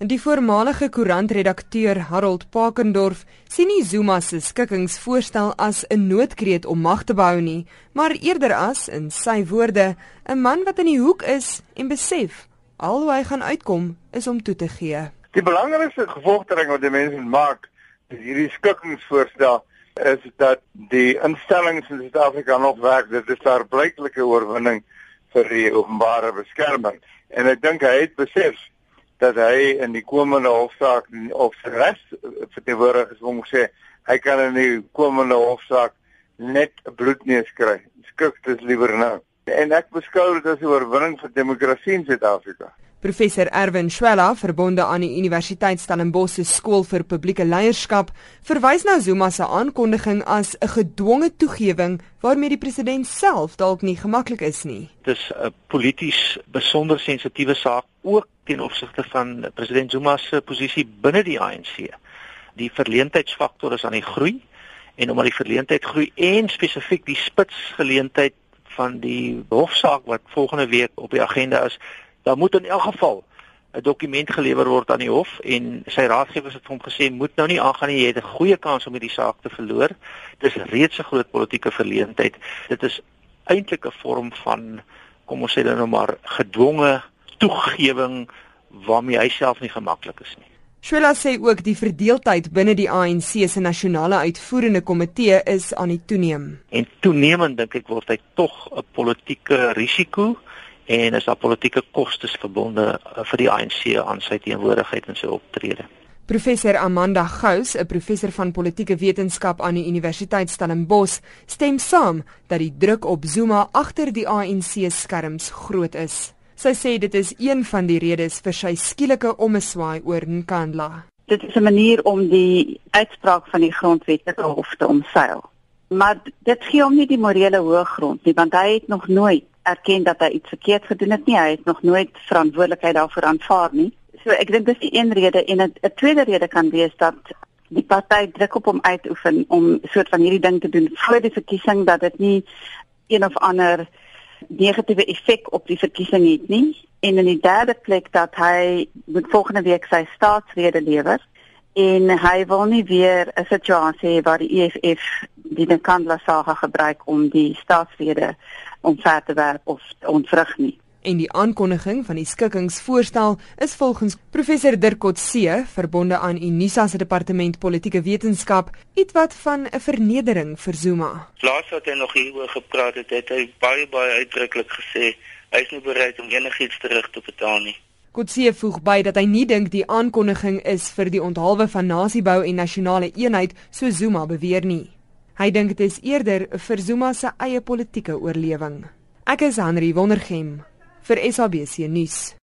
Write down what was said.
Die voormalige koerantredakteur Harold Pakendorf sien nie Zuma se skikkingsvoorstel as 'n noodkreet om mag te behou nie, maar eerder as, in sy woorde, 'n man wat in die hoek is en besef al hoe hy gaan uitkom is om toe te gee. Die belangrikste gevolgtrekking wat die mense maak is hierdie skikkingsvoorstel is dat die instellings in Suid-Afrika nog werk. Dit is 'n blyklike oorwinning vir die openbare beskerming en ek dink hy het besef dat hy in die komende hofsaak of res verteenwoordig is om sê hy kan in die komende hofsaak net bloedneus kry. Skik dit liewer nou. En ek beskou dit as 'n oorwinning vir demokrasie in Suid-Afrika. Professor Erwin Schwella, verbonde aan die Universiteit Stellenbosch se skool vir publieke leierskap, verwys na Zuma se aankondiging as 'n gedwonge toegewing waarmee die president self dalk nie gemaklik is nie. Dit is 'n polities besonder sensitiewe saak ook ten opsigte van president Zuma se posisie binne die ANC. Die verleentheidsfaktor is aan die groei en omdat die verleentheid groei en spesifiek die spitsgeleentheid van die hofsaak wat volgende week op die agenda is daar moet in elk geval 'n dokument gelewer word aan die hof en sy raadgewers het hom gesê moet nou nie aangaan nie jy het 'n goeie kans om hierdie saak te verloor. Dis reeds 'n groot politieke verleentheid. Dit is eintlik 'n vorm van kom ons sê dan nou maar gedwonge toegewing waarmee hy self nie gemaklik is nie. Shwela sê ook die verdeeldheid binne die ANC se nasionale uitvoerende komitee is aan die toeneem. En toenemend dink ek word hy tog 'n politieke risiko en is daar politieke kostes verbonde uh, vir die ANC aan sy teenwoordigheid en sy optrede. Professor Amanda Gous, 'n professor van politieke wetenskap aan die Universiteit Stellenbosch, stem saam dat die druk op Zuma agter die ANC skerms groot is. Sy sê dit is een van die redes vir sy skielike ommeswaai oor Nkandla. Dit is 'n manier om die uitspraak van die grondwetlike hof te omseil. Maar dit gee hom nie die morele hoëgrond nie, want hy het nog nooit erken dat hy iets verkeerd gedoen het nie. Hy het nog nooit verantwoordelikheid daarvoor aanvaar nie. So ek dink dis die een rede en 'n tweede rede kan wees dat die party druk op hom uitoefen om soort van hierdie ding te doen voor die verkiesing dat dit nie een of ander negatiewe effek op die verkiesing het nie. En in die derde plek dat hy moet volgende week sy staatsrede lewer en hy wil nie weer 'n situasie hê waar die EFF die Nkandla saga gebruik om die staatsrede omver te werp of ontvrug nie. En die aankondiging van die skikkingsvoorstel is volgens professor Dirkot C, verbonde aan Unisa se departement politieke wetenskap, ietwat van 'n vernedering vir Zuma. Laas wat hy nog hieroor gepraat het, het hy baie baie uitdruklik gesê hy is nie bereid om enigiets terug te betaal nie. Kotse voeg by dat hy nie dink die aankondiging is vir die onthaalwe van nasiebou en nasionale eenheid so Zuma beweer nie. Hy dink dit is eerder vir Zuma se eie politieke oorlewing. Ek is Henry Wondergem vir SABC nuus.